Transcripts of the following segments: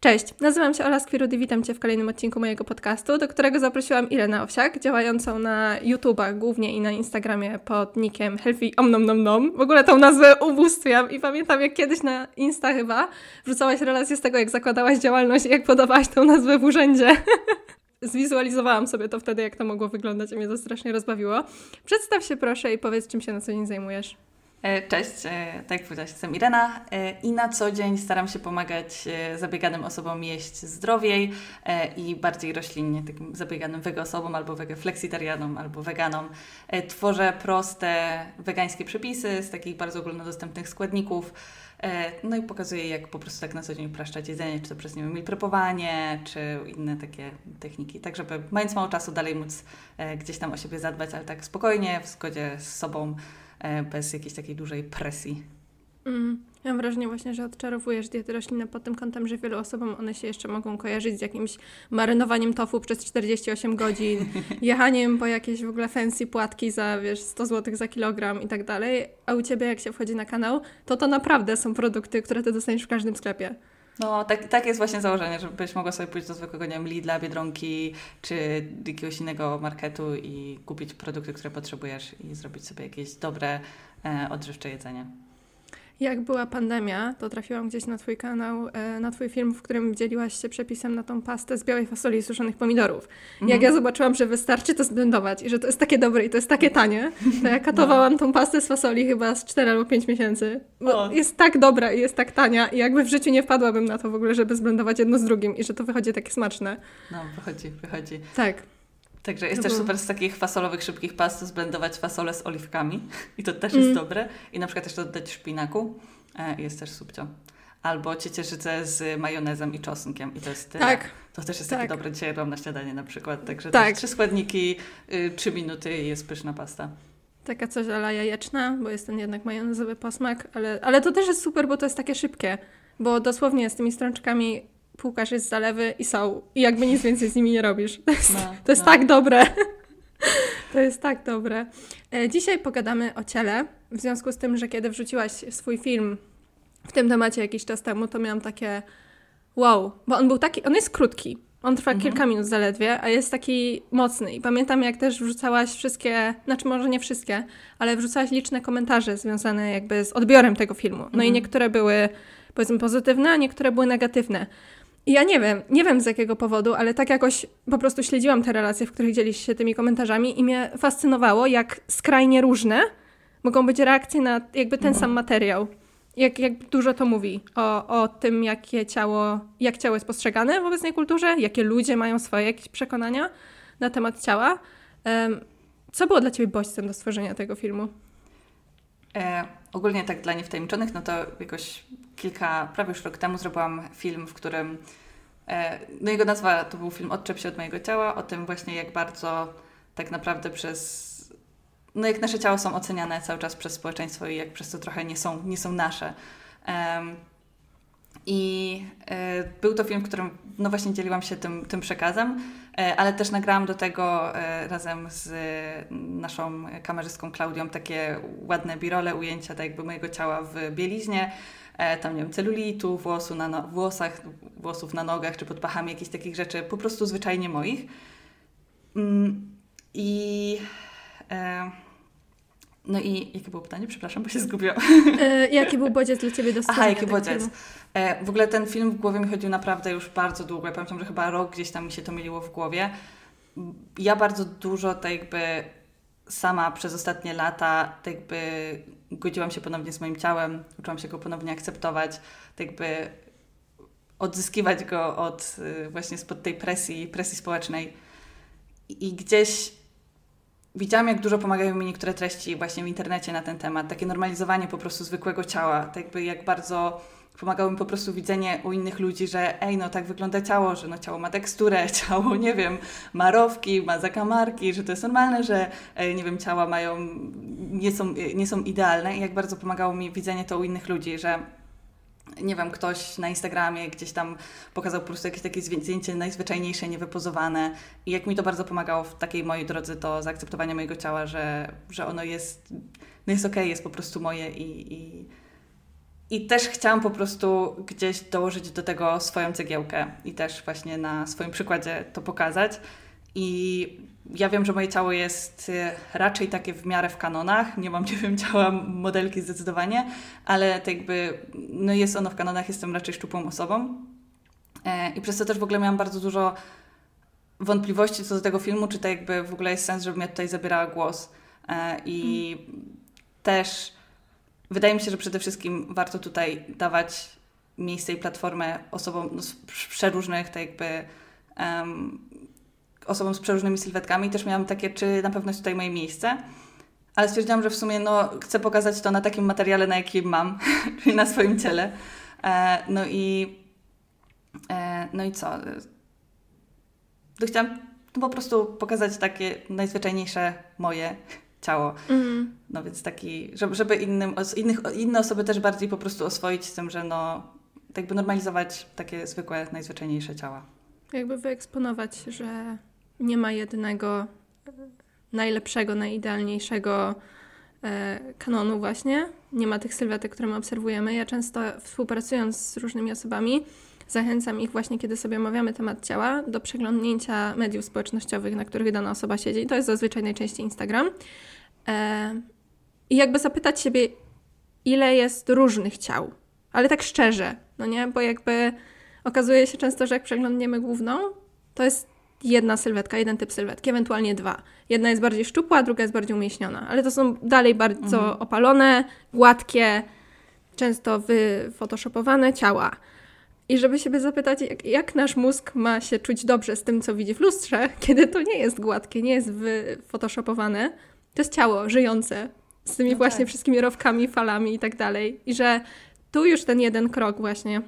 Cześć, nazywam się Ola Skwirudy, witam Cię w kolejnym odcinku mojego podcastu, do którego zaprosiłam Irenę Owsiak, działającą na YouTubach głównie i na Instagramie pod nickiem Healthy Omnomnomnom. W ogóle tą nazwę ubóstwiam i pamiętam jak kiedyś na Insta chyba wrzucałaś relację z tego, jak zakładałaś działalność i jak podawałaś tą nazwę w urzędzie. Zwizualizowałam sobie to wtedy, jak to mogło wyglądać i mnie to strasznie rozbawiło. Przedstaw się proszę i powiedz, czym się na co dzień zajmujesz. E, cześć, e, tak jak powiedziałaś, jestem Irena e, i na co dzień staram się pomagać zabieganym osobom jeść zdrowiej i bardziej roślinnie, takim zabieganym wege osobom albo wege flexitarianom albo weganom. Tworzę proste wegańskie przepisy z takich bardzo ogólnodostępnych składników. No i pokazuję, jak po prostu tak na co dzień upraszczać jedzenie, czy to przez, nie wiem, prepowanie, czy inne takie techniki, tak żeby mając mało czasu dalej móc gdzieś tam o siebie zadbać, ale tak spokojnie, w zgodzie z sobą, bez jakiejś takiej dużej presji. Mm. Ja mam wrażenie właśnie, że odczarowujesz diety roślinne pod tym kątem, że wielu osobom one się jeszcze mogą kojarzyć z jakimś marynowaniem tofu przez 48 godzin, jechaniem po jakieś w ogóle fancy płatki za, wiesz, 100 zł za kilogram i tak dalej, a u Ciebie jak się wchodzi na kanał, to to naprawdę są produkty, które Ty dostaniesz w każdym sklepie. No, tak, tak jest właśnie założenie, żebyś mogła sobie pójść do zwykłego, nie wiem, Lidla, Biedronki czy jakiegoś innego marketu i kupić produkty, które potrzebujesz i zrobić sobie jakieś dobre, e, odżywcze jedzenie. Jak była pandemia, to trafiłam gdzieś na Twój kanał, e, na Twój film, w którym dzieliłaś się przepisem na tą pastę z białej fasoli i suszonych pomidorów. Jak mhm. ja zobaczyłam, że wystarczy to zblendować i że to jest takie dobre i to jest takie tanie, to ja katowałam no. tą pastę z fasoli chyba z 4 albo 5 miesięcy. Bo jest tak dobra i jest tak tania i jakby w życiu nie wpadłabym na to w ogóle, żeby zblendować jedno z drugim i że to wychodzi takie smaczne. No, wychodzi, wychodzi. Tak. Także jest też super z takich fasolowych, szybkich past zblendować fasolę z oliwkami i to też jest mm. dobre. I na przykład też dodać szpinaku e, jest też subcio. Albo ciecierzycę z majonezem i czosnkiem i to jest tyle. Tak. To też jest tak. takie dobre. Dzisiaj robiłam na śniadanie na przykład. Także tak. trzy składniki, y, trzy minuty i jest pyszna pasta. Taka coś ala jajeczna, bo jest ten jednak majonezowy posmak, ale, ale to też jest super, bo to jest takie szybkie. Bo dosłownie z tymi strączkami płukasz jest zalewy i są. I jakby nic więcej z nimi nie robisz. To jest, no, to jest no. tak dobre. To jest tak dobre. E, dzisiaj pogadamy o ciele. W związku z tym, że kiedy wrzuciłaś swój film w tym temacie jakiś czas temu, to miałam takie wow, bo on był taki, on jest krótki. On trwa mhm. kilka minut zaledwie, a jest taki mocny. I pamiętam, jak też wrzucałaś wszystkie, znaczy może nie wszystkie, ale wrzucałaś liczne komentarze związane jakby z odbiorem tego filmu. No mhm. i niektóre były powiedzmy pozytywne, a niektóre były negatywne. I ja nie wiem, nie wiem z jakiego powodu, ale tak jakoś po prostu śledziłam te relacje, w których dzielisz się tymi komentarzami i mnie fascynowało, jak skrajnie różne mogą być reakcje na jakby ten sam materiał. Jak, jak dużo to mówi o, o tym, jakie ciało, jak ciało jest postrzegane w obecnej kulturze, jakie ludzie mają swoje jakieś przekonania na temat ciała. Co było dla Ciebie bodźcem do stworzenia tego filmu? E, ogólnie tak dla niewtajemniczonych, no to jakoś kilka, prawie już rok temu zrobiłam film, w którym e, no jego nazwa to był film Odczep się od mojego ciała, o tym właśnie jak bardzo tak naprawdę przez no jak nasze ciała są oceniane cały czas przez społeczeństwo i jak przez to trochę nie są, nie są nasze. I e, był to film, w którym no właśnie dzieliłam się tym, tym przekazem, ale też nagrałam do tego e, razem z naszą kamerzystką Klaudią takie ładne birole, ujęcia tak jakby mojego ciała w bieliźnie, E, tam nie wiem, celulitu, włosu na no, włosach, włosów na nogach czy pod pachami, jakichś takich rzeczy, po prostu zwyczajnie moich. Mm, I e, no i jakie było pytanie? Przepraszam, bo się zgubiłam. E, jaki był bodziec dla Ciebie do Aha, jaki bodziec. E, w ogóle ten film w głowie mi chodził naprawdę już bardzo długo. Ja pamiętam, że chyba rok gdzieś tam mi się to myliło w głowie. Ja bardzo dużo tak jakby sama przez ostatnie lata tak jakby godziłam się ponownie z moim ciałem, uczyłam się go ponownie akceptować, tak jakby odzyskiwać go od y, właśnie spod tej presji, presji społecznej. I gdzieś widziałam, jak dużo pomagają mi niektóre treści właśnie w internecie na ten temat, takie normalizowanie po prostu zwykłego ciała, tak jakby jak bardzo pomagało mi po prostu widzenie u innych ludzi, że ej, no tak wygląda ciało, że no ciało ma teksturę, ciało, nie wiem, marowki, ma zakamarki, że to jest normalne, że nie wiem, ciała mają, nie są, nie są idealne. I jak bardzo pomagało mi widzenie to u innych ludzi, że nie wiem, ktoś na Instagramie gdzieś tam pokazał po prostu jakieś takie zdjęcie najzwyczajniejsze, niewypozowane i jak mi to bardzo pomagało w takiej mojej drodze to zaakceptowanie mojego ciała, że, że ono jest, no jest okej, okay, jest po prostu moje i, i I też chciałam po prostu gdzieś dołożyć do tego swoją cegiełkę i też właśnie na swoim przykładzie to pokazać. I ja wiem, że moje ciało jest y, raczej takie w miarę w kanonach. Nie mam, nie wiem, ciała modelki zdecydowanie, ale tak jakby no jest ono w kanonach, jestem raczej szczupłą osobą. E, I przez to też w ogóle miałam bardzo dużo wątpliwości co do tego filmu, czy to jakby w ogóle jest sens, żebym ja tutaj zabierała głos. E, I hmm. też wydaje mi się, że przede wszystkim warto tutaj dawać miejsce i platformę osobom no, z przeróżnych, tak jakby um, osobom z przeróżnymi sylwetkami. Też miałam takie, czy na pewno jest tutaj moje miejsce. Ale stwierdziłam, że w sumie no, chcę pokazać to na takim materiale, na jakim mam, czyli na swoim ciele. E, no i e, no i co? To chciałam po prostu pokazać takie najzwyczajniejsze moje ciało. Mm. No więc taki, żeby, żeby innym, innych, inne osoby też bardziej po prostu oswoić z tym, że no, jakby normalizować takie zwykłe, najzwyczajniejsze ciała. Jakby wyeksponować, że nie ma jednego e, najlepszego, najidealniejszego e, kanonu właśnie. Nie ma tych sylwetek, które my obserwujemy. Ja często współpracując z różnymi osobami, zachęcam ich właśnie, kiedy sobie omawiamy temat ciała, do przeglądnięcia mediów społecznościowych, na których dana osoba siedzi. To jest zazwyczaj najczęściej Instagram. E, I jakby zapytać siebie, ile jest różnych ciał. Ale tak szczerze, no nie? Bo jakby okazuje się często, że jak przeglądniemy główną, to jest jedna sylwetka, jeden typ sylwetki, ewentualnie dwa. Jedna jest bardziej szczupła, druga jest bardziej umieśniona, ale to są dalej bardzo mhm. opalone, gładkie, często wyfotoshopowane ciała. I żeby siebie zapytać, jak, jak, nasz mózg ma się czuć dobrze z tym, co widzi w lustrze, kiedy to nie jest gładkie, nie jest wyfotoshopowane, to jest ciało żyjące z tymi no właśnie tak. wszystkimi rowkami, falami i tak dalej. I że tu już ten jeden krok właśnie,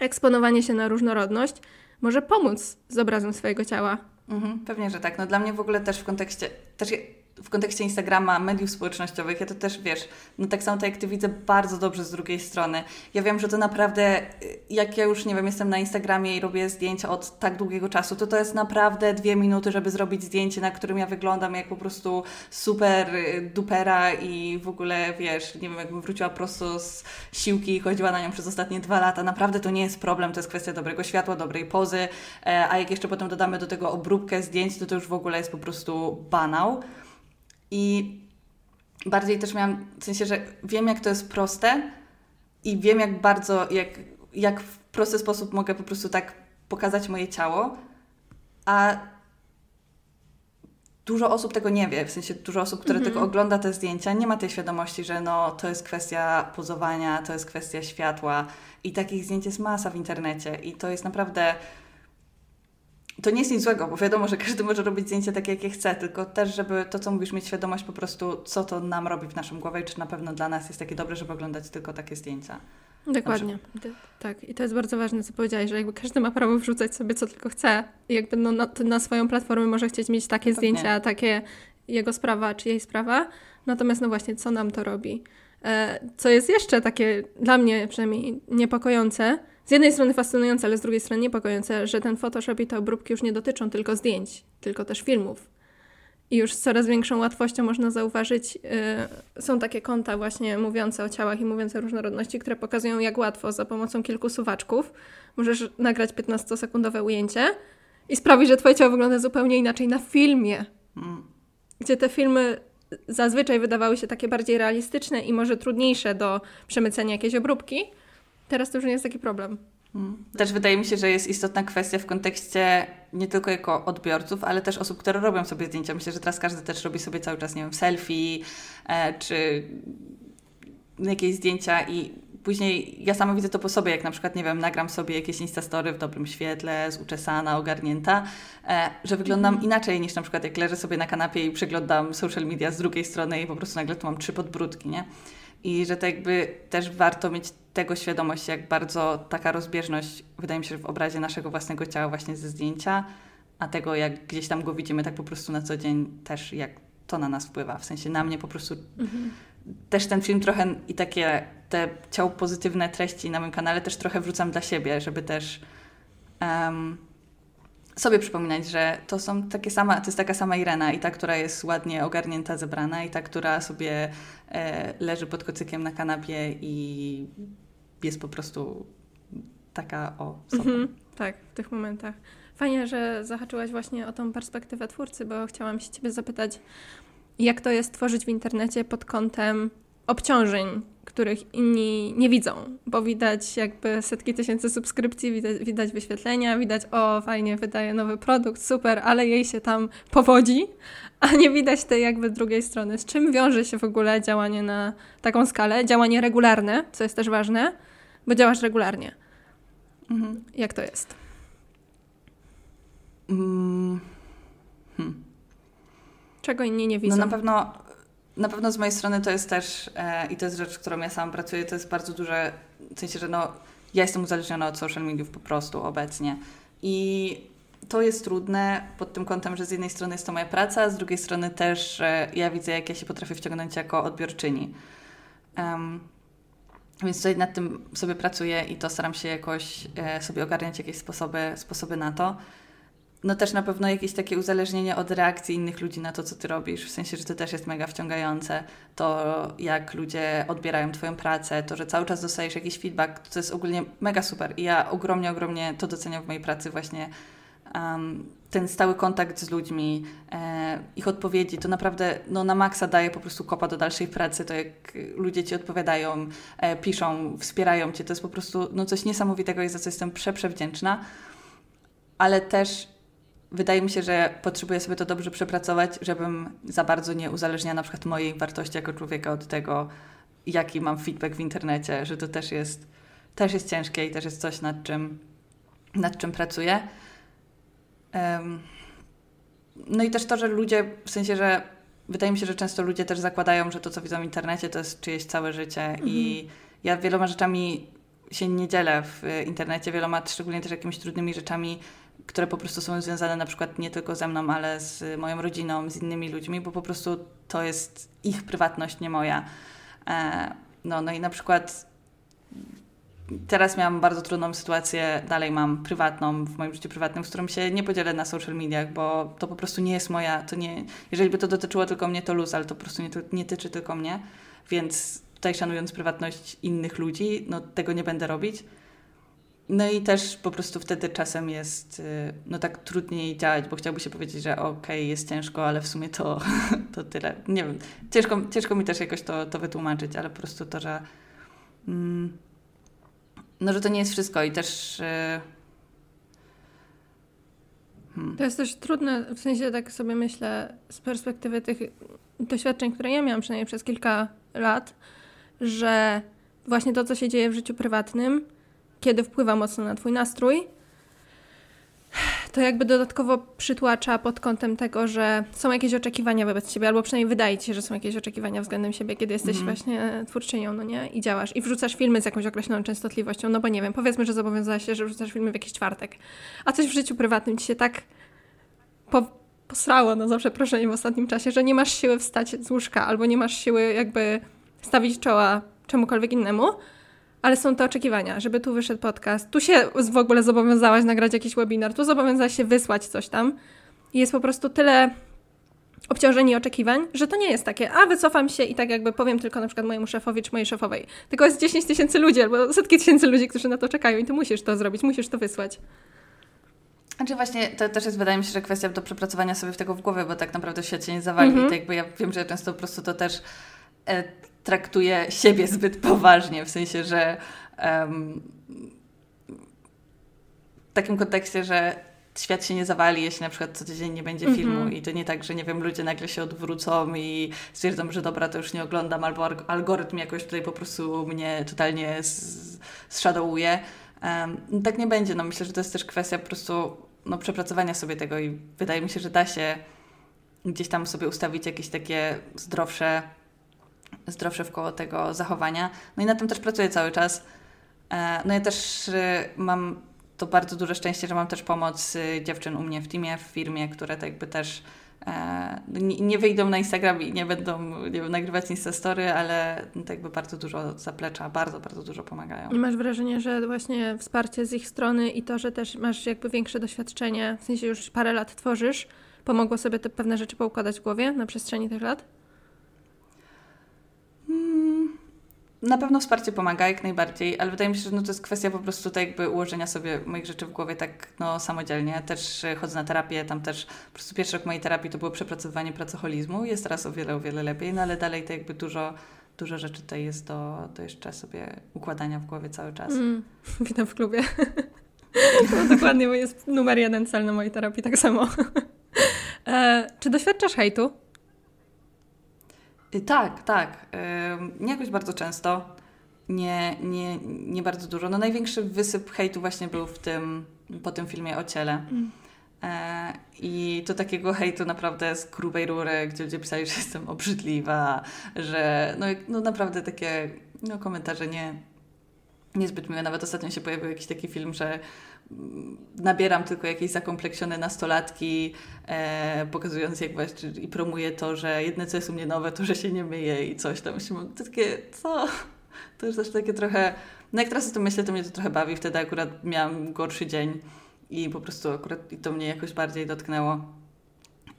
eksponowanie się na różnorodność, może pomóc z obrazem swojego ciała. Mhm, pewnie, że tak. No dla mnie w ogóle też w kontekście, też w kontekście Instagrama, mediów społecznościowych, ja to też wiesz, no tak samo tak jak ty widzę bardzo dobrze z drugiej strony. Ja wiem, że to naprawdę, jak ja już nie wiem, jestem na Instagramie i robię zdjęcia od tak długiego czasu, to to jest naprawdę dwie minuty, żeby zrobić zdjęcie, na którym ja wyglądam jak po prostu super y, dupera i w ogóle wiesz, nie wiem, jakbym wróciła prosto z siłki i chodziła na nią przez ostatnie dwa lata. Naprawdę to nie jest problem, to jest kwestia dobrego światła, dobrej pozy, e, a jak jeszcze potem dodamy do tego obróbkę zdjęć, to to już w ogóle jest po prostu banał. I bardziej też miałam, w sensie, że wiem, jak to jest proste i wiem, jak bardzo, jak, jak w prosty sposób mogę po prostu tak pokazać moje ciało, a dużo osób tego nie wie, w sensie dużo osób, które tylko mhm. ogląda te zdjęcia, nie ma tej świadomości, że no, to jest kwestia pozowania, to jest kwestia światła i takich zdjęć jest masa w internecie i to jest naprawdę to nie jest nic złego, bo wiadomo, że każdy może robić zdjęcia takie, jakie chce, tylko też, żeby to, co mówisz, mieć świadomość po prostu, co to nam robi w naszym głowie i czy na pewno dla nas jest takie dobre, żeby oglądać tylko takie zdjęcia. Dokładnie. Tak. I to jest bardzo ważne, co powiedziałeś, że jakby każdy ma prawo wrzucać sobie, co tylko chce. I jakby no, na, na swoją platformę może chcieć mieć takie Pewnie. zdjęcia, takie jego sprawa, czy jej sprawa. Natomiast no właśnie, co nam to robi? E, co jest jeszcze takie dla mnie przynajmniej niepokojące, z jednej strony fascynujące, ale z drugiej strony niepokojące, że ten Photoshop i te obróbki już nie dotyczą tylko zdjęć, tylko też filmów. I już z coraz większą łatwością można zauważyć, yy, są takie konta właśnie mówiące o ciałach i mówiące o różnorodności, które pokazują, jak łatwo za pomocą kilku suwaczków możesz nagrać 15-sekundowe ujęcie i sprawić, że twoje ciało wygląda zupełnie inaczej na filmie. Mm. Gdzie te filmy zazwyczaj wydawały się takie bardziej realistyczne i może trudniejsze do przemycenia jakiejś obróbki, Teraz to już nie jest taki problem. Hmm. Też wydaje mi się, że jest istotna kwestia w kontekście nie tylko jako odbiorców, ale też osób, które robią sobie zdjęcia. Myślę, że teraz każdy też robi sobie cały czas, nie wiem, selfie e, czy jakieś zdjęcia i później ja sama widzę to po sobie, jak na przykład, nie wiem, nagram sobie jakieś instastory w dobrym świetle, zuczesana, ogarnięta, e, że wyglądam mm. inaczej niż na przykład jak leżę sobie na kanapie i przeglądam social media z drugiej strony i po prostu nagle tu mam trzy podbródki, nie? I że to jakby też warto mieć tego świadomość, jak bardzo taka rozbieżność, wydaje mi się, w obrazie naszego własnego ciała właśnie ze zdjęcia, a tego, jak gdzieś tam go widzimy tak po prostu na co dzień, też jak to na nas wpływa. W sensie na mnie po prostu mhm. też ten film trochę i takie te ciało pozytywne treści na moim kanale też trochę wrzucam dla siebie, żeby też um, sobie przypominać, że to są takie sama, to jest taka sama Irena i ta, która jest ładnie ogarnięta, zebrana i ta, która sobie e, leży pod kocykiem na kanapie i jest po prostu taka o sobą. Mhm, tak, w tych momentach. Fajnie, że zahaczyłaś właśnie o tą perspektywę twórcy, bo chciałam się Ciebie zapytać, jak to jest tworzyć w internecie pod kątem obciążeń, których inni nie widzą, bo widać jakby setki tysięcy subskrypcji, widać, widać wyświetlenia, widać, o fajnie, wydaje nowy produkt, super, ale jej się tam powodzi, a nie widać tej jakby drugiej strony. Z czym wiąże się w ogóle działanie na taką skalę? Działanie regularne, co jest też ważne, bo działasz regularnie. Mhm. Jak to jest? Mm. Hmm. Czego inni nie widzą? No na pewno, na pewno z mojej strony to jest też, e, i to jest rzecz, którą ja sama pracuję, to jest bardzo duże, w sensie, że no, ja jestem uzależniona od social mediów po prostu obecnie. I to jest trudne pod tym kątem, że z jednej strony jest to moja praca, z drugiej strony też ja widzę, jak ja się potrafię wciągnąć jako odbiorczyni. Um, więc tutaj nad tym sobie pracuję i to staram się jakoś e, sobie ogarniać jakieś sposoby, sposoby na to no też na pewno jakieś takie uzależnienie od reakcji innych ludzi na to, co ty robisz. W sensie, że to też jest mega wciągające. To, jak ludzie odbierają twoją pracę, to, że cały czas dostajesz jakiś feedback, to jest ogólnie mega super. I ja ogromnie, ogromnie to doceniam w mojej pracy właśnie. Um, ten stały kontakt z ludźmi, e, ich odpowiedzi, to naprawdę no, na maksa daje po prostu kopa do dalszej pracy. To jak ludzie ci odpowiadają, e, piszą, wspierają cię, to jest po prostu no, coś niesamowitego i za co jestem prze, przewdzięczna. Ale też wydaje mi się, że potrzebuję sobie to dobrze przepracować, żebym za bardzo nie uzależniała na przykład mojej wartości jako człowieka od tego, jaki mam feedback w internecie, że to też jest, też jest ciężkie i też jest coś, nad czym, nad czym pracuję. No i też to, że ludzie, w sensie, że wydaje mi się, że często ludzie też zakładają, że to, co widzą w internecie, to jest czyjeś całe życie mhm. i ja wieloma rzeczami się nie dzielę w internecie, wieloma, szczególnie też jakimiś trudnymi rzeczami które po prostu są związane na przykład nie tylko ze mną, ale z moją rodziną, z innymi ludźmi, bo po prostu to jest ich prywatność, nie moja. E, no, no i na przykład teraz miałam bardzo trudną sytuację, dalej mam prywatną, w moim życiu prywatnym, z którą się nie podzielę na social mediach, bo to po prostu nie jest moja, to nie, jeżeli by to dotyczyło tylko mnie, to luz, ale to po prostu nie, nie tyczy tylko mnie, więc tutaj szanując prywatność innych ludzi, no tego nie będę robić. No i też po prostu wtedy czasem jest y, no tak trudniej działać, bo chciałby się powiedzieć, że okej, okay, jest ciężko, ale w sumie to, to tyle. Nie wiem, ciężko, ciężko mi też jakoś to, to wytłumaczyć, ale po prostu to, że mm, no, że to nie jest wszystko i też... Y, hmm. To jest też trudne, w sensie tak sobie myślę z perspektywy tych doświadczeń, które ja miałam przynajmniej przez kilka lat, że właśnie to, co się dzieje w życiu prywatnym, kiedy wpływa mocno na Twój nastrój, to jakby dodatkowo przytłacza pod kątem tego, że są jakieś oczekiwania wobec siebie, albo przynajmniej wydaje ci się, że są jakieś oczekiwania względem siebie, kiedy jesteś mm. właśnie twórczynią, no nie? I działasz. I wrzucasz filmy z jakąś określoną częstotliwością, no bo nie wiem, powiedzmy, że zobowiązałaś się, że wrzucasz filmy w jakiś czwartek, a coś w życiu prywatnym ci się tak po, posrało, no za przeproszeniem w ostatnim czasie, że nie masz siły wstać z łóżka, albo nie masz siły jakby stawić czoła czemukolwiek innemu, ale są to oczekiwania, żeby tu wyszedł podcast, tu się w ogóle zobowiązałaś nagrać jakiś webinar, tu zobowiązałaś się wysłać coś tam. I jest po prostu tyle obciążeń i oczekiwań, że to nie jest takie, a wycofam się i tak jakby powiem tylko na przykład mojemu szefowi czy mojej szefowej. Tylko jest 10 tysięcy ludzi albo setki tysięcy ludzi, którzy na to czekają i ty musisz to zrobić, musisz to wysłać. Znaczy właśnie, to też jest, wydaje mi się, że kwestia do przepracowania sobie w tego w głowie, bo tak naprawdę świat się nie zawali. I tak jakby ja wiem, że często po prostu to też e, traktuje siebie zbyt poważnie, w sensie, że um, w takim kontekście, że świat się nie zawali, jeśli na przykład co tydzień nie będzie filmu mm -hmm. i to nie tak, że nie wiem, ludzie nagle się odwrócą i stwierdzą, że dobra, to już nie oglądam, albo algorytm jakoś tutaj po prostu mnie totalnie zshadowuje. Um, tak nie będzie. No myślę, że to jest też kwestia po prostu no, przepracowania sobie tego i wydaje mi się, że da się gdzieś tam sobie ustawić jakieś takie zdrowsze zdrowsze w koło tego zachowania. No i na tym też pracuję cały czas. E, no ja też e, mam to bardzo duże szczęście, że mam też pomoc e, dziewczyn u mnie w teamie, w firmie, które tak jakby też nie wyjdą na Instagram i nie będą nie wiem, nagrywać Instastory, ale tak jakby bardzo dużo zaplecza, bardzo, bardzo dużo pomagają. Masz wrażenie, że właśnie wsparcie z ich strony i to, że też masz jakby większe doświadczenie, w sensie już parę lat tworzysz, pomogło sobie te pewne rzeczy poukładać w głowie na przestrzeni tych lat? Na pewno wsparcie pomaga jak najbardziej, ale wydaje mi się, że no to jest kwestia po prostu tak jakby ułożenia sobie moich rzeczy w głowie tak no, samodzielnie. Też e, chodzę na terapię, tam też po prostu pierwszy rok mojej terapii to było przepracowywanie pracoholizmu. Jest teraz o wiele, o wiele lepiej, no ale dalej to jakby dużo, dużo rzeczy tutaj jest do, do jeszcze sobie układania w głowie cały czas. Mm, witam w klubie. no, dokładnie, bo jest numer jeden cel na mojej terapii, tak samo. e, czy doświadczasz hejtu? Y, tak, tak. Nie jakoś bardzo często. Nie, nie, nie bardzo dużo. No największy wysyp hejtu właśnie był w tym, po tym filmie o ciele. Mm. E, I to takiego hejtu naprawdę z grubej rury, gdzie ludzie pisali, że jestem obrzydliwa, że no, no naprawdę takie no, komentarze nie, niezbyt miłe. Nawet ostatnio się pojawił jakiś taki film, że nabieram tylko jakieś zakompleksione nastolatki, e, pokazując jak właśnie i promuję to, że jedne co jest u mnie nowe, to że się nie myje i coś tam. Myślę, to takie, co? To już też takie trochę, no jak teraz o tym myślę, to mnie to trochę bawi. Wtedy akurat miałam gorszy dzień i po prostu akurat to mnie jakoś bardziej dotknęło.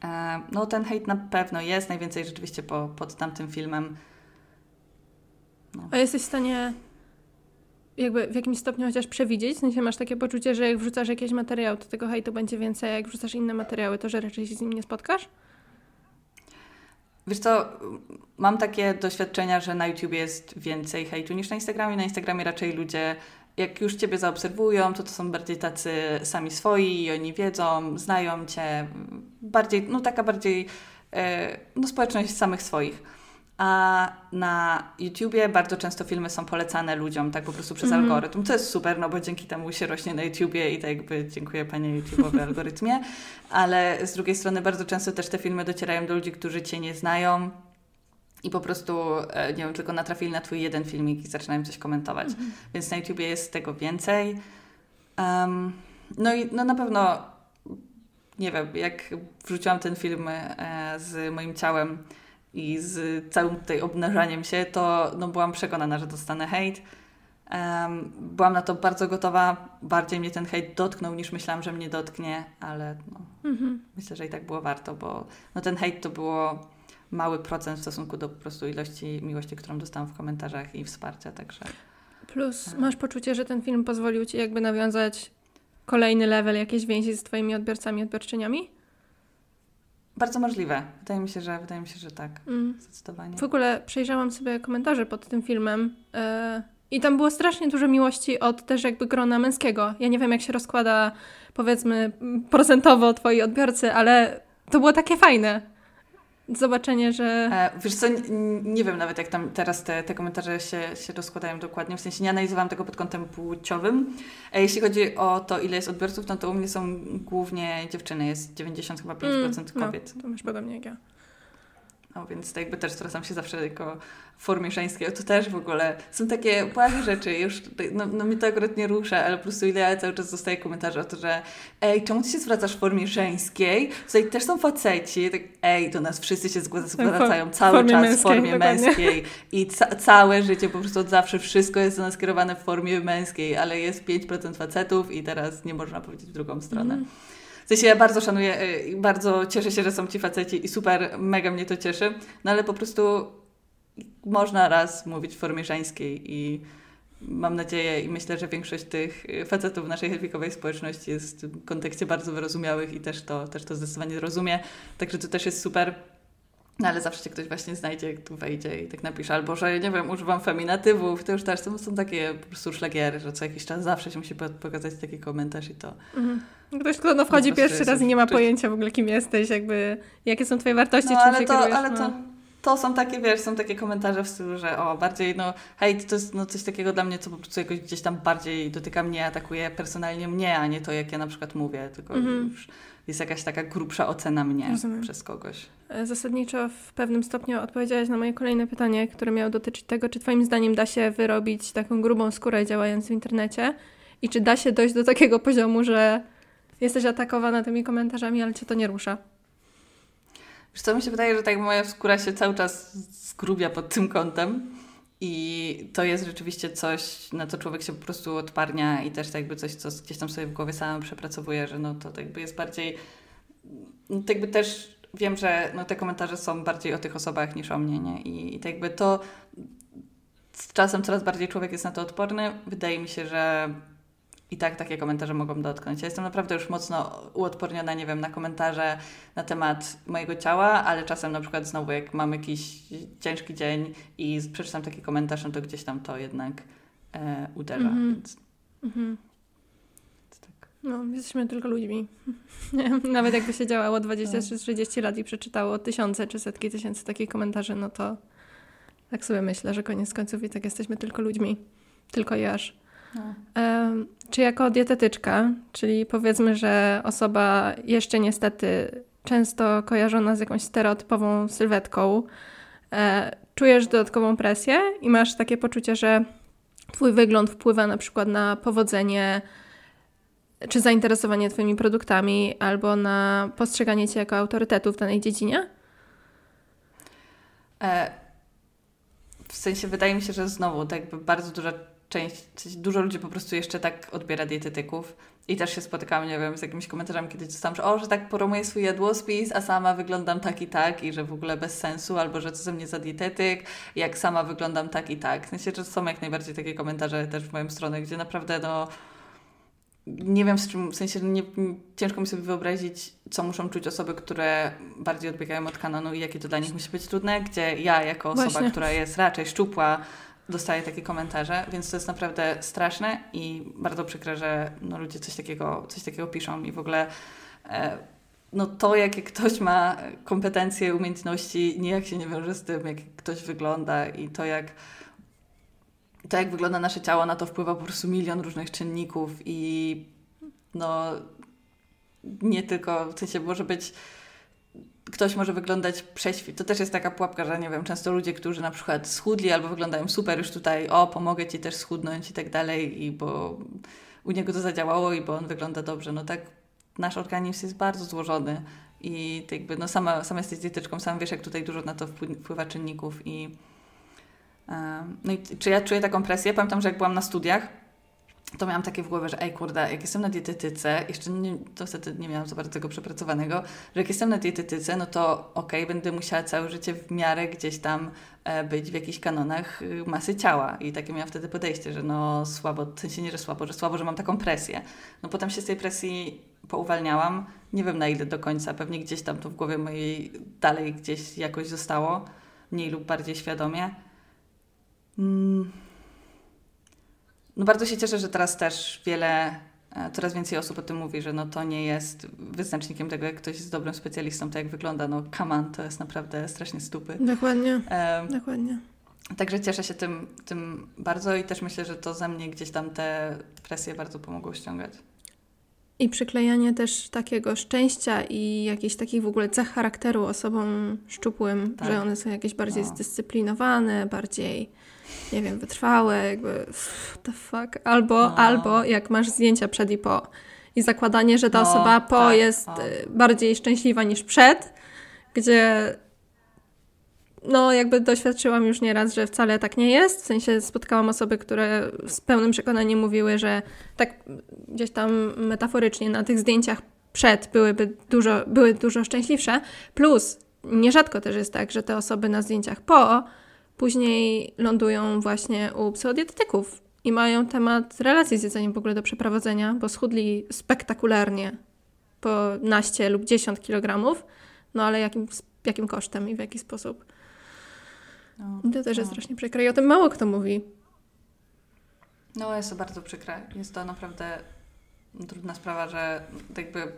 E, no ten hejt na pewno jest, najwięcej rzeczywiście po, pod tamtym filmem. No. A jesteś w stanie jakby w jakimś stopniu chociaż przewidzieć? W sensie masz takie poczucie, że jak wrzucasz jakiś materiał, to tego hejtu będzie więcej, a jak wrzucasz inne materiały, to że raczej się z nim nie spotkasz? Wiesz co, mam takie doświadczenia, że na YouTube jest więcej hejtu niż na Instagramie. Na Instagramie raczej ludzie, jak już Ciebie zaobserwują, to to są bardziej tacy sami swoi i oni wiedzą, znają Cię. Bardziej, no taka bardziej, e, no społeczność samych swoich. A na YouTubie bardzo często filmy są polecane ludziom, tak po prostu przez mm. algorytm. To jest super, no bo dzięki temu się rośnie na YouTubie i tak jakby dziękuję Panie YouTube'owy algorytmie. Ale z drugiej strony bardzo często też te filmy docierają do ludzi, którzy Cię nie znają i po prostu, e, nie wiem, tylko natrafili na Twój jeden filmik i zaczynają coś komentować. Mm. Więc na YouTubie jest tego więcej. Um, no i no na pewno, nie wiem, jak wrzuciłam ten film e, z moim ciałem, i z całym tutaj obnażaniem się, to no, byłam przekonana, że dostanę hejt. Um, byłam na to bardzo gotowa. Bardziej mnie ten hejt dotknął niż myślałam, że mnie dotknie, ale no, mhm. myślę, że i tak było warto, bo no, ten hejt to było mały procent w stosunku do po prostu ilości miłości, którą dostałam w komentarzach i wsparcia, także... Plus masz poczucie, że ten film pozwolił Ci jakby nawiązać kolejny level jakiejś więzi z Twoimi odbiorcami, odbiorczyniami? Bardzo możliwe. Wydaje mi się, że wydaje mi się, że tak. Mm. Zdecydowanie. W ogóle przejrzałam sobie komentarze pod tym filmem yy, i tam było strasznie dużo miłości od też jakby grona męskiego. Ja nie wiem, jak się rozkłada powiedzmy procentowo twoi odbiorcy, ale to było takie fajne zobaczenie, że... E, wiesz co, nie wiem nawet jak tam teraz te, te komentarze się, się rozkładają dokładnie, w sensie nie analizowałam tego pod kątem płciowym. E, jeśli chodzi o to, ile jest odbiorców, no to u mnie są głównie dziewczyny, jest 90 chyba 5% mm, no, kobiet. No, to masz podobnie jak ja. No więc to jakby też zwracam się zawsze jako formie żeńskiej. To też w ogóle są takie błahe rzeczy. Już, no, no mnie to akurat nie rusza, ale po prostu ile ja cały czas dostaję komentarze o to, że ej, czemu ty się zwracasz w formie żeńskiej? Tutaj też są faceci. Tak, ej, do nas wszyscy się zwracają cały czas męskiej, w formie dokładnie. męskiej. I ca całe życie po prostu od zawsze wszystko jest do nas kierowane w formie męskiej, ale jest 5% facetów i teraz nie można powiedzieć w drugą stronę. Mm. Sensie ja bardzo szanuję y, bardzo cieszę się, że są ci faceci i super, mega mnie to cieszy, no ale po prostu można raz mówić w formie żeńskiej i mam nadzieję i myślę, że większość tych facetów w naszej helwikowej społeczności jest w kontekście bardzo wyrozumiałych i też to, też to zdecydowanie rozumie, także to też jest super. No ale zawsze cię ktoś właśnie znajdzie, tu wejdzie i tak napisze. Albo, że nie wiem, używam feminatywów. To już też są, są takie po prostu szlagiery, że co jakiś czas zawsze się musi pokazać taki komentarz i to... Mhm. Ktoś, kto no, wchodzi pierwszy raz i nie ma pojęcia w ogóle, kim jesteś, jakby jakie są twoje wartości, no, czym ale się to, kierujesz. Ale no. to, to są takie, wiesz, są takie komentarze w stylu, że o, bardziej, no hej, to jest no, coś takiego dla mnie, co po prostu jakoś gdzieś tam bardziej dotyka mnie, atakuje personalnie mnie, a nie to, jak ja na przykład mówię, tylko mhm. już jest jakaś taka grubsza ocena mnie Rozumiem. przez kogoś. E, zasadniczo w pewnym stopniu odpowiedziałaś na moje kolejne pytanie, które miało dotyczyć tego, czy twoim zdaniem da się wyrobić taką grubą skórę działając w internecie i czy da się dojść do takiego poziomu, że jesteś atakowana tymi komentarzami, ale cię to nie rusza. Wiesz co, mi się wydaje, że tak moja skóra się cały czas zgrubia pod tym kątem i to jest rzeczywiście coś, na co człowiek się po prostu odparnia i też tak jakby coś, co gdzieś tam sobie w głowie samym przepracowuje, że no to jakby jest bardziej, no tak jakby też wiem, że no te komentarze są bardziej o tych osobach niż o mnie, nie? I, i tak jakby to z czasem coraz bardziej człowiek jest na to odporny. Wydaje mi się, że i tak takie komentarze mogą dotknąć. Ja jestem naprawdę już mocno uodporniona, nie wiem, na komentarze na temat mojego ciała, ale czasem na przykład znowu jak mam jakiś ciężki dzień i przeczytam taki komentarz, no to gdzieś tam to jednak e, uderza. Mm -hmm. Więc... Mm -hmm. tak. No, jesteśmy tylko ludźmi. Nawet jakby się działało 20 czy 30 lat i przeczytało tysiące czy setki tysięcy takich komentarzy, no to tak sobie myślę, że koniec końców i tak jesteśmy tylko ludźmi. Tylko i aż. Czy jako dietetyczka, czyli powiedzmy, że osoba jeszcze niestety często kojarzona z jakąś stereotypową sylwetką, e, czujesz dodatkową presję i masz takie poczucie, że Twój wygląd wpływa na przykład na powodzenie czy zainteresowanie Twoimi produktami, albo na postrzeganie Cię jako autorytetu w danej dziedzinie? E, w sensie wydaje mi się, że znowu tak bardzo duża część, dużo ludzi po prostu jeszcze tak odbiera dietetyków. I też się spotykałam, nie wiem, z jakimiś komentarzami, kiedy dostałam, że o, że tak promuję swój jadłospis, a sama wyglądam tak i tak i że w ogóle bez sensu, albo że co ze mnie za dietetyk, jak sama wyglądam tak i tak. Sensie, że są jak najbardziej takie komentarze też w moją stronę, gdzie naprawdę no nie wiem z czym, w sensie nie, ciężko mi sobie wyobrazić, co muszą czuć osoby, które bardziej odbiegają od kanonu i jakie to dla nich musi być trudne, gdzie ja jako osoba, Właśnie. która jest raczej szczupła, dostaję takie komentarze, więc to jest naprawdę straszne i bardzo przykre, że no, ludzie coś takiego, coś takiego piszą i w ogóle e, no to, jakie ktoś ma kompetencje, umiejętności, nijak się nie wiąże z tym, jak ktoś wygląda i to, jak to, jak wygląda nasze ciało, na to wpływa po prostu milion różnych czynników i no nie tylko, w sensie może być ktoś może wyglądać prześwit. To też jest taka pułapka, że nie wiem, często ludzie, którzy na przykład schudli albo wyglądają super już tutaj, o, pomogę Ci też schudnąć i tak dalej, i bo u niego to zadziałało i bo on wygląda dobrze. No tak, nasz organizm jest bardzo złożony i tak jakby, no sama, sama jesteś dietyczką, sam wiesz, jak tutaj dużo na to wpływa czynników i no i czy ja czuję taką presję? Pamiętam, że jak byłam na studiach, to miałam takie w głowie, że ej kurde, jak jestem na dietetyce, jeszcze nie, to wtedy nie miałam za bardzo tego przepracowanego, że jak jestem na dietetyce, no to okej, okay, będę musiała całe życie w miarę gdzieś tam e, być w jakichś kanonach y, masy ciała. I takie miałam wtedy podejście, że no słabo, w sensie nie, że słabo, że słabo, że mam taką presję. No potem się z tej presji pouwalniałam. Nie wiem na ile do końca, pewnie gdzieś tam to w głowie mojej dalej gdzieś jakoś zostało, mniej lub bardziej świadomie. Mm no bardzo się cieszę, że teraz też wiele, e, coraz więcej osób o tym mówi, że no to nie jest wyznacznikiem tego, jak ktoś jest dobrym specjalistą, to jak wygląda. No kaman to jest naprawdę strasznie stupy. Dokładnie, e, dokładnie. Także cieszę się tym, tym bardzo i też myślę, że to ze mnie gdzieś tam te presje bardzo pomogło ściągać. I przyklejanie też takiego szczęścia i jakichś takich w ogóle cech charakteru osobom szczupłym, tak. że one są jakieś bardziej no. zdyscyplinowane, bardziej nie wiem, wytrwałe, jakby the fuck. Albo, no. albo jak masz zdjęcia przed i po. I zakładanie, że ta no, osoba po tak, jest o. Y, bardziej szczęśliwa niż przed, gdzie no jakby doświadczyłam już nieraz, że wcale tak nie jest. W sensie spotkałam osoby, które z pełnym przekonaniem mówiły, że tak gdzieś tam metaforycznie na tych zdjęciach przed byłyby dużo, były dużo szczęśliwsze. Plus nierzadko też jest tak, że te osoby na zdjęciach po później lądują właśnie u psychodietetyków i mają temat relacji z jedzeniem w ogóle do przeprowadzenia, bo schudli spektakularnie po naście lub 10 kg, no ale jakim, jakim kosztem i w jaki sposób. No, to też no. jest strasznie przykre i o tym mało kto mówi. No jest to bardzo przykre. Jest to naprawdę trudna sprawa, że jakby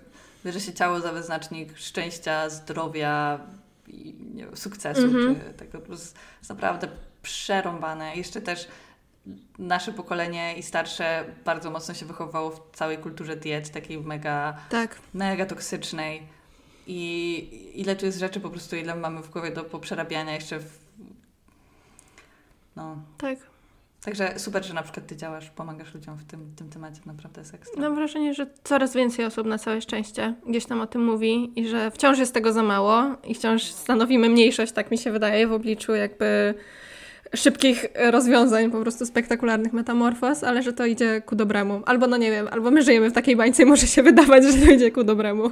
bierze się ciało za wyznacznik szczęścia, zdrowia, i nie wiem, sukcesu, mm-hmm. czy tego jest naprawdę przerąbane. Jeszcze też nasze pokolenie i starsze bardzo mocno się wychowało w całej kulturze diet, takiej mega, tak. mega toksycznej. I ile tu jest rzeczy po prostu, ile mamy w głowie do poprzerabiania jeszcze w... No. Tak. Także super, że na przykład Ty działasz, pomagasz ludziom w tym, tym temacie, naprawdę jest ekstra. Mam wrażenie, że coraz więcej osób na całe szczęście gdzieś tam o tym mówi i że wciąż jest tego za mało i wciąż stanowimy mniejszość, tak mi się wydaje, w obliczu jakby szybkich rozwiązań, po prostu spektakularnych metamorfoz, ale że to idzie ku dobremu. Albo no nie wiem, albo my żyjemy w takiej bańce i może się wydawać, że to idzie ku dobremu.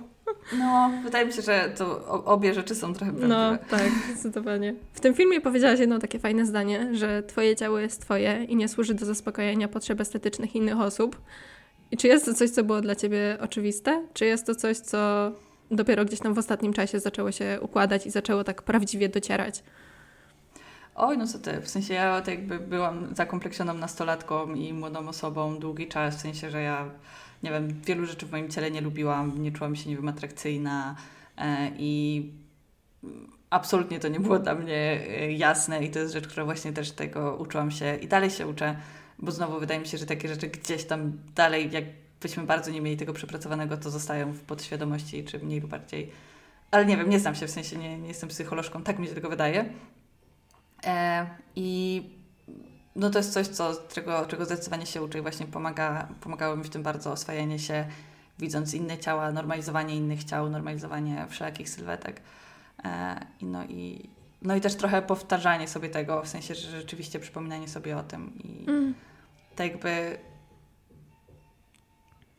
No, wydaje mi się, że to obie rzeczy są trochę prawdziwe. No, tak, zdecydowanie. W tym filmie powiedziałaś jedno takie fajne zdanie, że twoje ciało jest twoje i nie służy do zaspokojenia potrzeb estetycznych innych osób. I czy jest to coś, co było dla ciebie oczywiste? Czy jest to coś, co dopiero gdzieś tam w ostatnim czasie zaczęło się układać i zaczęło tak prawdziwie docierać? Oj, no co ty, w sensie ja tak jakby byłam zakompleksioną nastolatką i młodą osobą długi czas, w sensie, że ja, nie wiem, wielu rzeczy w moim ciele nie lubiłam, nie czułam się, nie wiem, atrakcyjna e, i absolutnie to nie było dla mnie e, jasne i to jest rzecz, która właśnie też tego uczyłam się i dalej się uczę, bo znowu wydaje mi się, że takie rzeczy gdzieś tam dalej, jakbyśmy bardzo nie mieli tego przepracowanego, to zostają w podświadomości, czy mniej lub bardziej. Ale nie wiem, nie znam się, w sensie nie, nie jestem psycholożką, tak mi się tego wydaje. E, I no to jest coś, co, czego, czego zdecydowanie się uczę i właśnie pomaga, pomagało mi w tym bardzo oswajanie się, widząc inne ciała, normalizowanie innych ciał, normalizowanie wszelakich sylwetek. E, no, i, no i też trochę powtarzanie sobie tego, w sensie, że rzeczywiście przypominanie sobie o tym i mm. tak jakby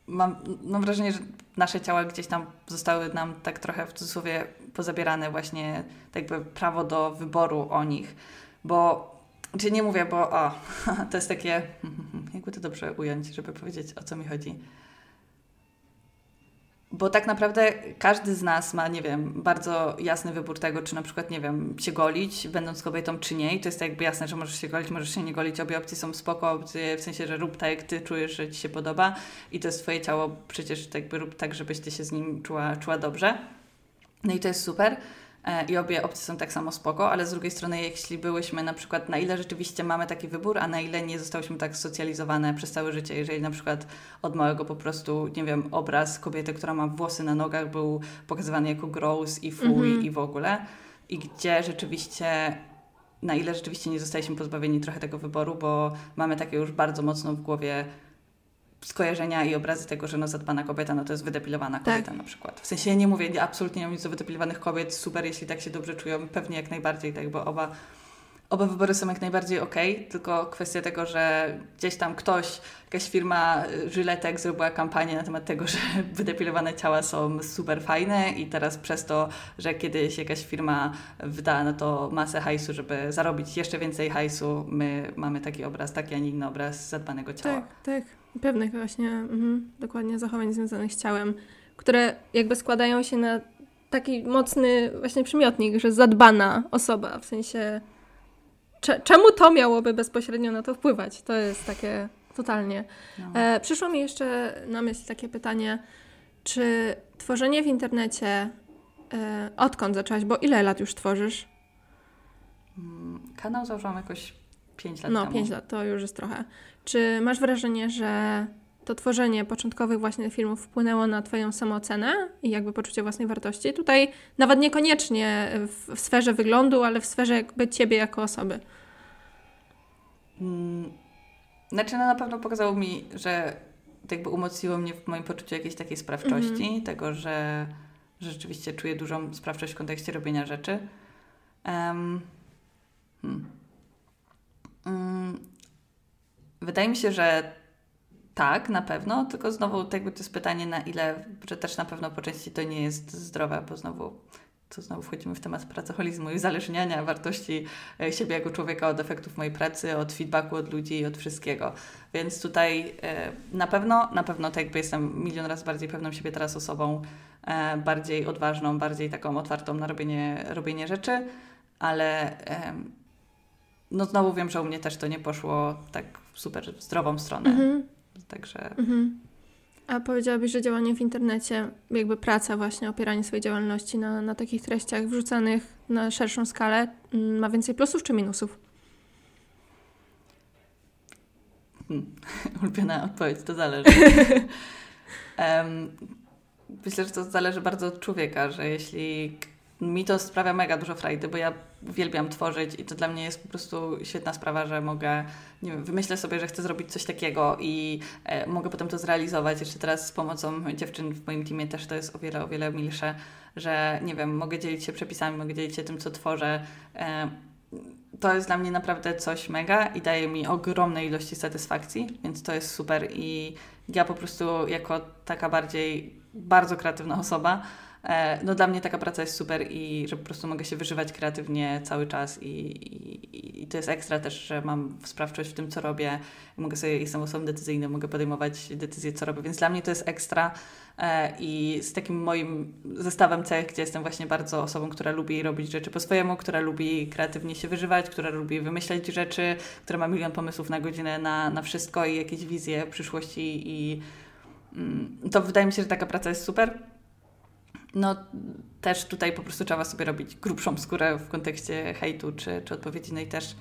mam, mam wrażenie, że nasze ciała gdzieś tam zostały nam tak trochę w cudzysłowie pozabierane właśnie tak jakby prawo do wyboru o nich, bo czy nie mówię, bo o, to jest takie, jakby to dobrze ująć, żeby powiedzieć o co mi chodzi bo tak naprawdę każdy z nas ma, nie wiem, bardzo jasny wybór tego, czy na przykład, nie wiem, się golić, będąc kobietą, czy nie. I to jest jakby jasne, że możesz się golić, możesz się nie golić. Obie opcje są spoko, opcje w sensie, że rób tak, jak ty czujesz, że ci się podoba. I to jest twoje ciało, przecież tak jakby rób tak, żebyś ty się z nim czuła, czuła dobrze. No i to jest super. E, i obie opcje są tak samo spoko, ale z drugiej strony, jeśli byłyśmy na przykład, na ile rzeczywiście mamy taki wybór, a na ile nie zostałyśmy tak socjalizowane przez całe życie, jeżeli na przykład od małego po prostu, nie wiem, obraz kobiety, która ma włosy na nogach był pokazywany jako gross i fuj -hmm. i w ogóle i gdzie rzeczywiście na ile rzeczywiście nie zostaliśmy pozbawieni trochę tego wyboru, bo mamy takie już bardzo mocno w głowie skojarzenia i obrazy tego, że no zadbana kobieta, no to jest wydepilowana tak. kobieta tak. na przykład. W sensie nie mówię, nie, absolutnie nie mam nic do wydepilowanych kobiet, super, jeśli tak się dobrze czują, pewnie jak najbardziej, tak, bo oba, oba wybory są jak najbardziej okej, okay, tylko kwestia tego, że gdzieś tam ktoś, jakaś firma Żyletek zrobiła kampanię na temat tego, że wydepilowane ciała są super fajne i teraz przez to, że kiedyś jakaś firma wyda na to masę hajsu, żeby zarobić jeszcze więcej hajsu, my mamy taki obraz, taki, a nie inny obraz zadbanego ciała. Tak, tak pewnych właśnie, mhm, dokładnie zachowań związanych z ciałem, które jakby składają się na taki mocny właśnie przymiotnik, że zadbana osoba, w sensie czemu to miałoby bezpośrednio na to wpływać? To jest takie totalnie. No. E, przyszło mi jeszcze na myśl takie pytanie, czy tworzenie w internecie, e, odkąd zaczęłaś, bo ile lat już tworzysz? Mm, kanał założyłam jakoś 5 lat no, temu. No, 5 lat, to już jest trochę. Czy masz wrażenie, że to tworzenie początkowych właśnie filmów wpłynęło na Twoją samoocenę i jakby poczucie własnej wartości? Tutaj nawet niekoniecznie w, w sferze wyglądu, ale w sferze jakby Ciebie jako osoby. Hmm. Znaczy, no na pewno pokazało mi, że jakby umocniło mnie w moim poczuciu jakiejś takiej sprawczości, mm -hmm. tego, że, że rzeczywiście czuję dużą sprawczość w kontekście robienia rzeczy. Um, hmm. um, Wydaje mi się, że tak, na pewno, tylko znowu jakby to jest pytanie, na ile, że też na pewno po części to nie jest zdrowe, bo znowu to znowu wchodzimy w temat pracoholizmu i uzależniania wartości e, siebie jako człowieka od efektów mojej pracy, od feedbacku od ludzi i od wszystkiego. Więc tutaj e, na pewno, na pewno tak jakby jestem milion razy bardziej pewną siebie teraz osobą, e, bardziej odważną, bardziej taką otwartą na robienie, robienie rzeczy, ale no znowu wiem, że u mnie też to nie poszło tak w super zdrową stronę. Mhm. Także. Mhm. A powiedziałabyś, że działanie w internecie, jakby praca właśnie, opieranie swojej działalności na, na takich treściach wrzucanych na szerszą skalę mm, ma więcej plusów czy minusów? Hmm. Ulubiona odpowiedź, to zależy. um, myślę, że to zależy bardzo od człowieka, że jeśli mi to sprawia mega dużo frajdy, bo ja uwielbiam tworzyć i to dla mnie jest po prostu świetna sprawa, że mogę, nie wiem, wymyślę sobie, że chcę zrobić coś takiego i e, mogę potem to zrealizować. Jeszcze teraz z pomocą dziewczyn w moim teamie też to jest o wiele, o wiele milsze, że nie wiem, mogę dzielić się przepisami, mogę dzielić się tym, co tworzę. E, to jest dla mnie naprawdę coś mega i daje mi ogromne ilości satysfakcji, więc to jest super i ja po prostu jako taka bardziej bardzo kreatywna osoba no dla mnie taka praca jest super i że po prostu mogę się wyżywać kreatywnie cały czas i, i, i to jest ekstra też, że mam sprawczość w tym, co robię. Mogę sobie, jestem osobą decyzyjną, mogę podejmować decyzje, co robię, więc dla mnie to jest ekstra e, i z takim moim zestawem cech, gdzie jestem właśnie bardzo osobą, która lubi robić rzeczy po swojemu, która lubi kreatywnie się wyżywać, która lubi wymyślać rzeczy, która ma milion pomysłów na godzinę na, na wszystko i jakieś wizje przyszłości i mm, to wydaje mi się, że taka praca jest super no też tutaj po prostu trzeba sobie robić grubszą skórę w kontekście hejtu czy, czy odpowiedzi, no i też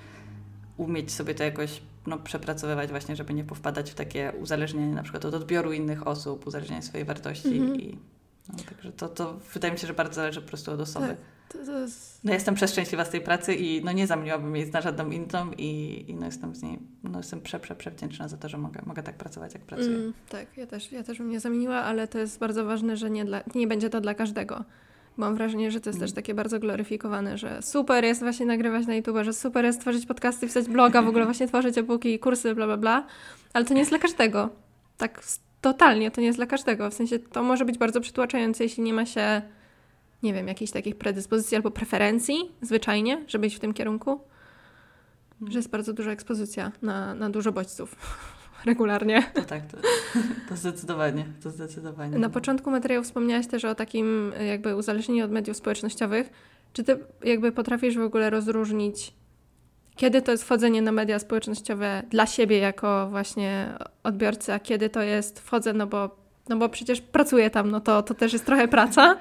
umieć sobie to jakoś no, przepracowywać właśnie, żeby nie powpadać w takie uzależnienie na przykład od odbioru innych osób, uzależnienie swojej wartości mm -hmm. i no, także to, to wydaje mi się, że bardzo zależy po prostu od osoby. Tak. To, to jest... No jestem przeszczęśliwa z tej pracy i no nie zamieniłabym jej na żadną inną i, i no jestem z niej, no jestem prze, prze, prze wdzięczna za to, że mogę, mogę tak pracować, jak pracuję. Mm, tak, ja też, ja też bym nie zamieniła, ale to jest bardzo ważne, że nie, dla, nie będzie to dla każdego. Mam wrażenie, że to jest mm. też takie bardzo gloryfikowane, że super jest właśnie nagrywać na YouTube, że super jest tworzyć podcasty, pisać bloga, w ogóle właśnie tworzyć e-booki, kursy, bla, bla, bla, ale to nie jest dla każdego. Tak totalnie, to nie jest dla każdego. W sensie to może być bardzo przytłaczające, jeśli nie ma się nie wiem, jakichś takich predyspozycji albo preferencji zwyczajnie, żeby iść w tym kierunku. Że jest bardzo duża ekspozycja na, na dużo bodźców regularnie. To tak, to, to zdecydowanie, to zdecydowanie. Na początku materiału wspomniałaś też o takim jakby uzależnieniu od mediów społecznościowych. Czy ty jakby potrafisz w ogóle rozróżnić, kiedy to jest wchodzenie na media społecznościowe dla siebie jako właśnie odbiorcy, a kiedy to jest wchodzę, no bo, no bo przecież pracuję tam, no to, to też jest trochę praca.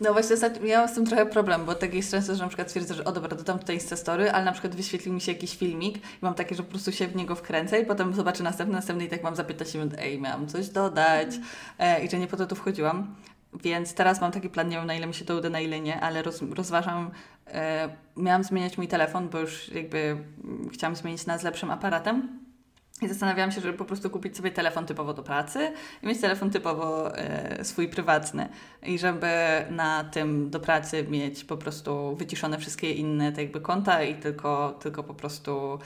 No właśnie, ja mam z tym trochę problem, bo tak jest często, że na przykład twierdzę, że o dobra, dodam tutaj Instastory, ale na przykład wyświetlił mi się jakiś filmik i mam takie, że po prostu się w niego wkręcę i potem zobaczę następny, następny i tak mam za 15 minut, ej, miałam coś dodać e, i że nie po to tu wchodziłam. Więc teraz mam taki plan, nie wiem na ile mi się to uda, na ile nie, ale roz, rozważam, e, miałam zmieniać mój telefon, bo już jakby mm, chciałam zmienić na z lepszym aparatem i zastanawiałam się, żeby po prostu kupić sobie telefon typowo do pracy i mieć telefon typowo e, swój prywatny. I żeby na tym do pracy mieć po prostu wyciszone wszystkie inne te jakby konta i tylko, tylko po prostu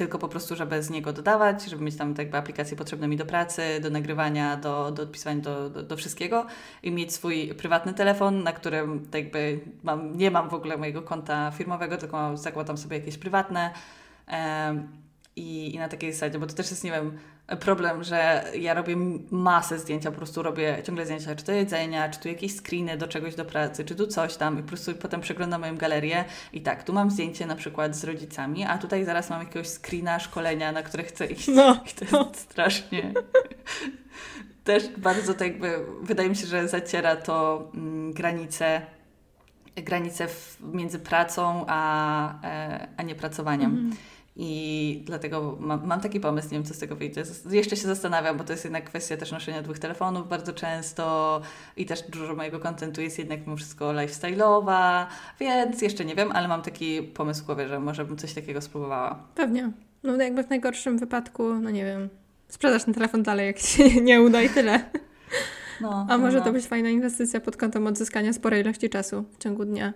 tylko po prostu, żeby z niego dodawać, żeby mieć tam jakby aplikacje potrzebne mi do pracy, do nagrywania, do, do odpisywania, do, do, do wszystkiego i mieć swój prywatny telefon, na którym tak jakby mam, nie mam w ogóle mojego konta firmowego, tylko zakładam sobie jakieś prywatne. I, i na takiej zasadzie, bo to też jest, nie wiem, problem, że ja robię masę zdjęcia, po prostu robię ciągle zdjęcia, czy to jedzenia, czy tu jakieś screeny do czegoś do pracy, czy tu coś tam i po prostu potem przeglądam moją galerię i tak, tu mam zdjęcie na przykład z rodzicami, a tutaj zaraz mam jakiegoś screena, szkolenia, na które chcę iść no. i to jest no. strasznie też bardzo tak jakby, wydaje mi się, że zaciera to mm, granice granice między pracą a, e, a niepracowaniem. Mm. I dlatego mam, mam, taki pomysł, nie wiem co z tego wyjdzie. Jeszcze się zastanawiam, bo to jest jednak kwestia też noszenia dwóch telefonów bardzo często i też dużo mojego kontentu jest jednak mimo wszystko lifestyle'owa, więc jeszcze nie wiem, ale mam taki pomysł w głowie, że może bym coś takiego spróbowała. Pewnie. No jakby w najgorszym wypadku, no nie wiem, sprzedasz ten telefon dalej, jak się nie uda i tyle. No, A może no. to być fajna inwestycja pod kątem odzyskania sporej ilości czasu w ciągu dnia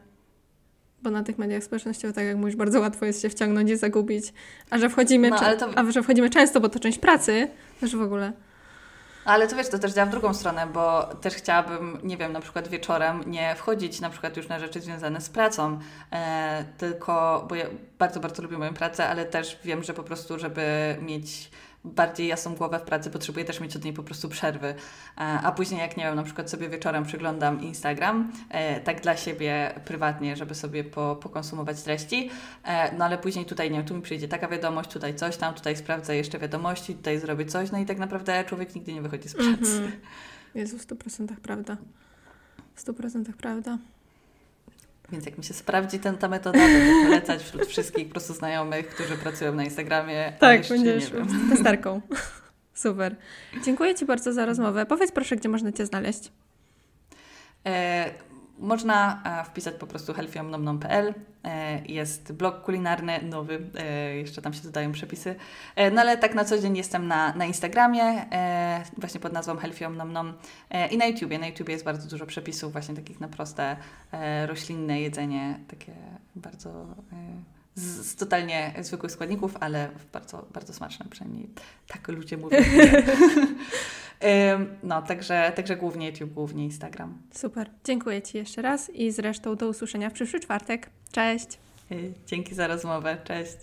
bo na tych mediach społecznościowych, tak jak mówisz, bardzo łatwo jest się wciągnąć i zagubić. A że wchodzimy, no, to... a że wchodzimy często, bo to część pracy, też w ogóle. Ale to wiesz, to też działa w drugą stronę, bo też chciałabym, nie wiem, na przykład wieczorem nie wchodzić na przykład już na rzeczy związane z pracą, e, tylko, bo ja bardzo, bardzo lubię moją pracę, ale też wiem, że po prostu, żeby mieć bardziej jasną głowę w pracy, potrzebuję też mieć od niej po prostu przerwy. E, a później, jak nie wiem, na przykład sobie wieczorem przyglądam Instagram, e, tak dla siebie prywatnie, żeby sobie po, pokonsumować treści, e, no ale później tutaj, nie wiem, tu mi przyjdzie taka wiadomość, tutaj coś tam, tutaj sprawdzę jeszcze wiadomości, tutaj zrobię coś, no i tak naprawdę człowiek nigdy nie wychodzi z pracy. -hmm. Jest w 100% prawda. W 100% prawda. Więc jak mi się sprawdzi ten, ta metoda, to polecać wśród wszystkich po prostu znajomych, którzy pracują na Instagramie. Tak, będziesz testerką. Super. Dziękuję Ci bardzo za rozmowę. Powiedz proszę, gdzie można Cię znaleźć. E, można e, wpisać po prostu healthyomnomnom.pl. E, jest blog kulinarny, nowy, e, jeszcze tam się dodają przepisy. No ale tak na co dzień jestem na, na Instagramie, właśnie pod nazwą healthyomnomnom i na YouTubie. Na YouTubie jest bardzo dużo przepisów właśnie takich na proste roślinne jedzenie, takie bardzo z, z, totalnie zwykłych składników, ale bardzo, bardzo smaczne, przynajmniej tak ludzie mówią. No, także, także głównie YouTube, głównie Instagram. Super. Dziękuję Ci jeszcze raz i zresztą do usłyszenia w przyszły czwartek. Cześć. Dzięki za rozmowę. Cześć.